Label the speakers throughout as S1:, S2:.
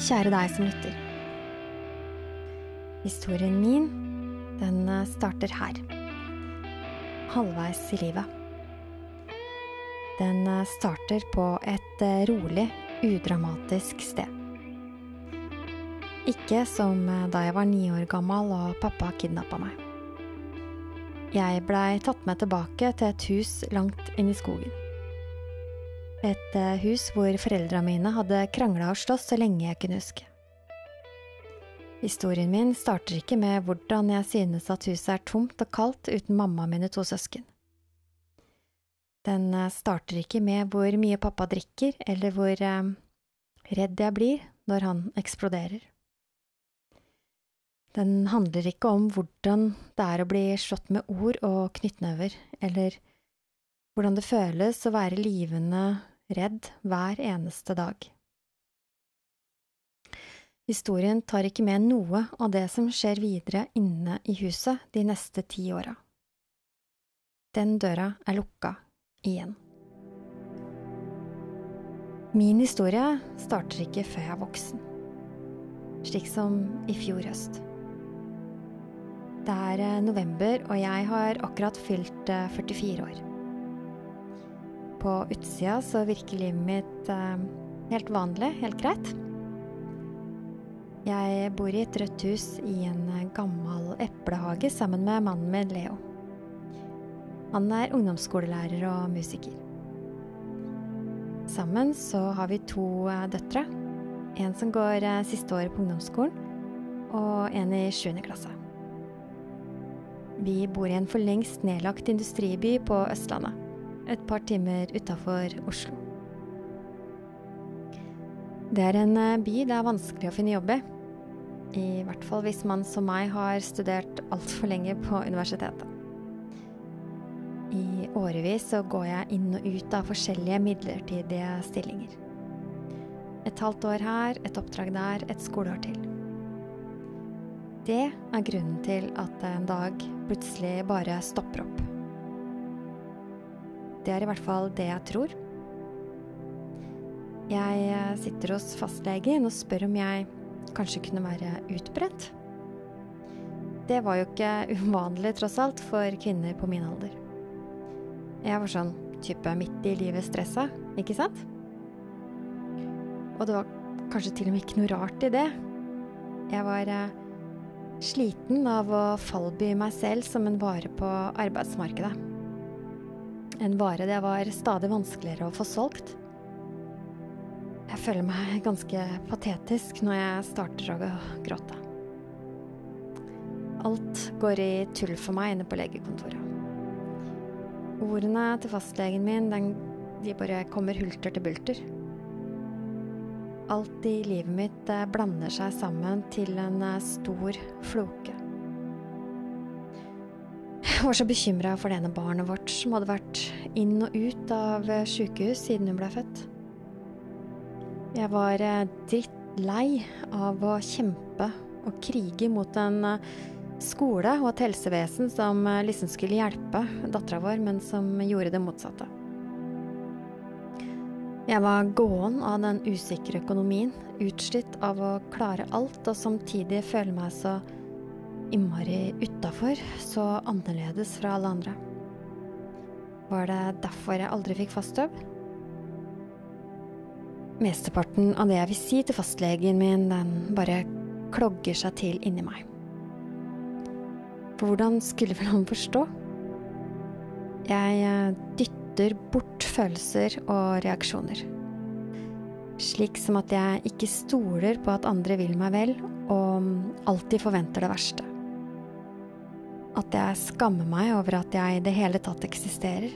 S1: Kjære deg som lytter. Historien min, den eh, starter her. Halvveis i livet. Den eh, starter på et eh, rolig, udramatisk sted. Ikke som da jeg var ni år gammel og pappa kidnappa meg. Jeg blei tatt med tilbake til et hus langt inn i skogen. Et hus hvor foreldra mine hadde krangla og slåss så lenge jeg kunne huske. Historien min starter ikke med hvordan jeg synes at huset er tomt og kaldt uten mamma og mine to søsken. Den starter ikke med hvor mye pappa drikker, eller hvor eh, redd jeg blir når han eksploderer. Den handler ikke om hvordan det er å bli slått med ord og knyttnever, eller hvordan det føles å være livende redd hver eneste dag. Historien tar ikke med noe av det som skjer videre inne i huset de neste ti åra. Den døra er lukka igjen. Min historie starter ikke før jeg er voksen, slik som i fjor høst. Det er eh, november, og jeg har akkurat fylt 44 eh, år. På utsida så virker livet mitt eh, helt vanlig, helt greit. Jeg bor i et rødt hus i en gammel eplehage sammen med mannen min Leo. Han er ungdomsskolelærer og musiker. Sammen så har vi to døtre. En som går siste året på ungdomsskolen, og en i sjuende klasse. Vi bor i en for lengst nedlagt industriby på Østlandet, et par timer utafor Oslo. Det er en eh, by det er vanskelig å finne jobb i. I hvert fall hvis man som meg har studert altfor lenge på universitetet. I årevis så går jeg inn og ut av forskjellige midlertidige stillinger. Et halvt år her, et oppdrag der, et skoleår til. Det er grunnen til at en dag plutselig bare stopper opp. Det er i hvert fall det jeg tror. Jeg eh, sitter hos fastlegen og spør om jeg kanskje kunne være utbrent. Det var jo ikke uvanlig, tross alt, for kvinner på min alder. Jeg var sånn type midt i livet stressa, ikke sant? Og det var kanskje til og med ikke noe rart i det. Jeg var eh, Sliten av å fallby meg selv som en vare på arbeidsmarkedet. En vare det var stadig vanskeligere å få solgt. Jeg føler meg ganske patetisk når jeg starter å gråte. Alt går i tull for meg inne på legekontoret. Ordene til fastlegen min, de bare kommer hulter til bulter. Alt i livet mitt eh, blander seg sammen til en eh, stor floke. Var så bekymra for det ene barnet vårt som hadde vært inn og ut av sjukehus sykehus siden hun ble født. Jeg var drittlei av å kjempe og krige mot en skole og et helsevesen som liksom skulle hjelpe dattera vår, men som gjorde det motsatte. Jeg var gåen av den usikre økonomien, utslitt av å klare alt og samtidig føle meg så innmari utafor, så annerledes fra alle andre. Var det derfor jeg aldri fikk fast jobb? Mesteparten av det jeg vil si til fastlegen min, den bare klogger seg til inni meg. For hvordan skulle vel han forstå? Jeg eh, dytter bort følelser og reaksjoner. Slik som at jeg ikke stoler på at andre vil meg vel, og alltid forventer det verste. At jeg skammer meg over at jeg i det hele tatt eksisterer.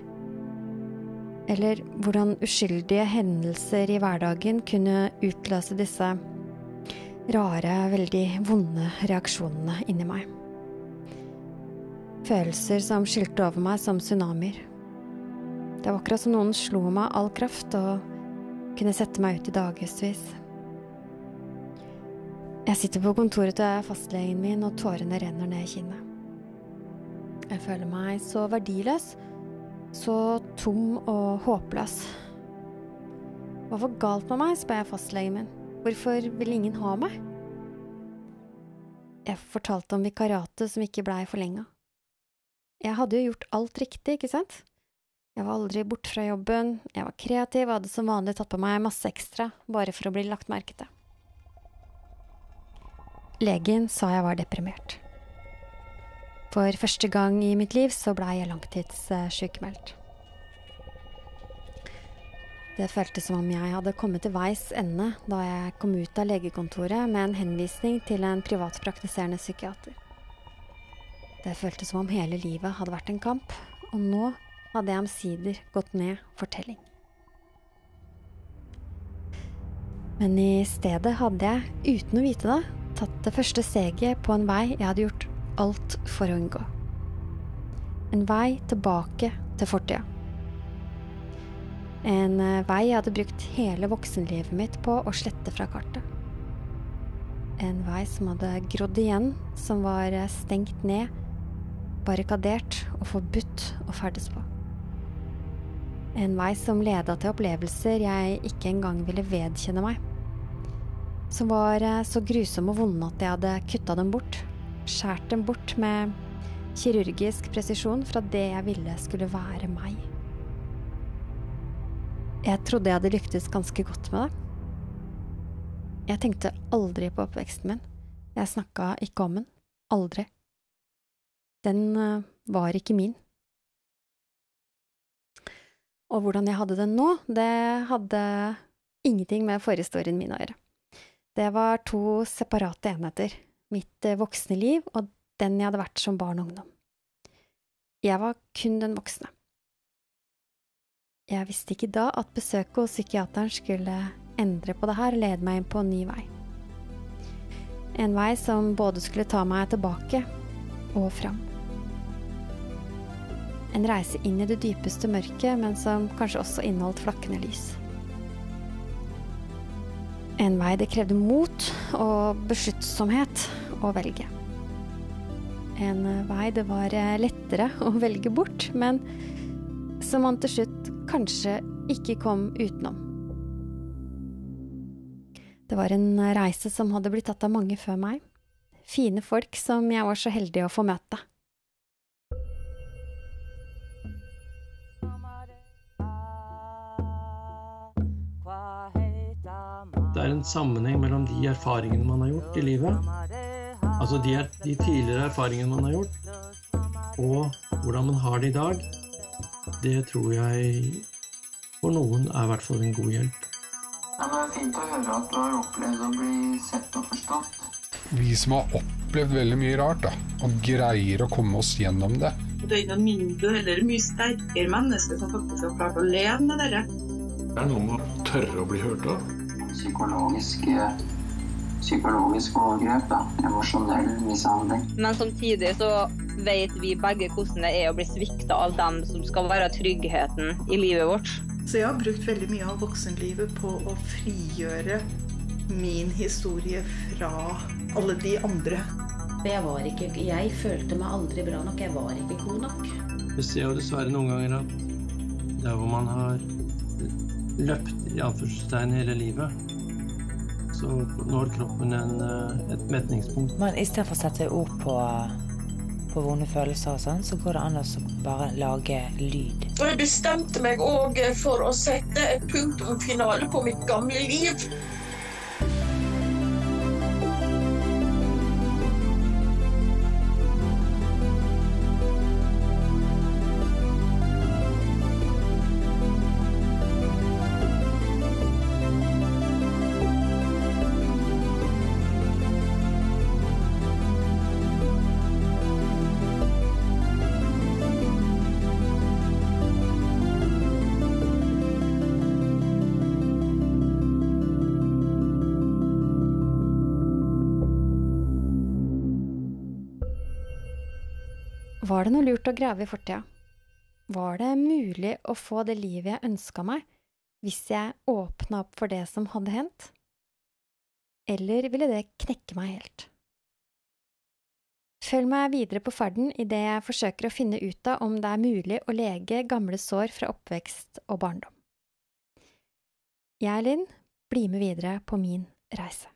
S1: Eller hvordan uskyldige hendelser i hverdagen kunne utløse disse rare, veldig vonde reaksjonene inni meg. Følelser som skylte over meg som tsunamier. Det var akkurat som noen slo meg all kraft og kunne sette meg ut i dagevis. Jeg sitter på kontoret til fastlegen min, og tårene renner ned i kinnet. Jeg føler meg så verdiløs, så tom og håpløs. Hva var galt med meg, spør jeg fastlegen min. Hvorfor vil ingen ha meg? Jeg fortalte om vikariatet som ikke blei forlenga. Jeg hadde jo gjort alt riktig, ikke sant? Jeg var aldri borte fra jobben, jeg var kreativ og hadde som vanlig tatt på meg masse ekstra, bare for å bli lagt merke til. Legen sa jeg var deprimert. For første gang i mitt liv så blei jeg langtidssykmeldt. Det føltes som om jeg hadde kommet til veis ende da jeg kom ut av legekontoret med en henvisning til en privatpraktiserende psykiater. Det føltes som om hele livet hadde vært en kamp, og nå hadde jeg omsider gått ned for telling. Men i stedet hadde jeg, uten å vite det, tatt det første steget på en vei jeg hadde gjort alt for å unngå. En vei tilbake til fortida. En eh, vei jeg hadde brukt hele voksenlivet mitt på å slette fra kartet. En vei som hadde grodd igjen, som var eh, stengt ned, barrikadert og forbudt å ferdes på. En vei som leda til opplevelser jeg ikke engang ville vedkjenne meg. Som var eh, så grusomme og vonde at jeg hadde kutta dem bort. Skjært dem bort med kirurgisk presisjon fra det jeg ville skulle være meg. Jeg trodde jeg hadde lyktes ganske godt med det. Jeg tenkte aldri på oppveksten min. Jeg snakka ikke om den. Aldri. Den uh, var ikke min. Og hvordan jeg hadde den nå, det hadde ingenting med forhistorien min å gjøre. Det var to separate enheter. Mitt uh, voksne liv og den jeg hadde vært som barn og ungdom. Jeg var kun den voksne. Jeg visste ikke da at besøket hos psykiateren skulle endre på det her og lede meg inn på en ny vei. En vei som både skulle ta meg tilbake og fram. En reise inn i det dypeste mørket, men som kanskje også inneholdt flakkende lys. En vei det krevde mot og besluttsomhet å velge. En vei det var lettere å velge bort, men som man til slutt kanskje ikke kom utenom. Det var en reise som hadde blitt tatt av mange før meg. Fine folk som jeg var så heldig å få møte.
S2: Det er en sammenheng mellom de erfaringene man har gjort i livet, altså de, de tidligere erfaringene man har gjort, og hvordan man har det i dag, det tror jeg for noen er i hvert fall en god hjelp.
S3: Ja, det er fint å høre at du har opplevd å bli sett og forstått.
S4: Vi som har opplevd veldig mye rart, da, og greier å komme oss gjennom det.
S5: Det er noe mindre eller mye sterkere mennesker som faktisk har klart å leve med dette.
S6: Det er noe med å tørre å bli hørt av.
S3: Psykologisk, psykologisk overgrep, da. Emosjonell mishandling.
S7: Men samtidig så vet vi begge hvordan det er å bli svikta av dem som skal være tryggheten i livet vårt.
S5: Så jeg har brukt veldig mye av voksenlivet på å frigjøre min historie fra alle de andre.
S8: Jeg var ikke Jeg følte meg aldri bra nok. Jeg var ikke god nok.
S2: Vi ser jo dessverre noen ganger at der hvor man har løpt i anførselstegn hele livet, så når kroppen en, eh, et metningspunkt.
S9: Men istedenfor å sette ord på på vonde følelser og sånn, så går det an å bare lage lyd.
S10: Og jeg bestemte meg òg for å sette et punktum finale på mitt gamle liv.
S1: Var det noe lurt å grave i fortida? Var det mulig å få det livet jeg ønska meg, hvis jeg åpna opp for det som hadde hendt? Eller ville det knekke meg helt? Følg meg videre på ferden idet jeg forsøker å finne ut av om det er mulig å lege gamle sår fra oppvekst og barndom. Jeg, Linn, blir med videre på min reise.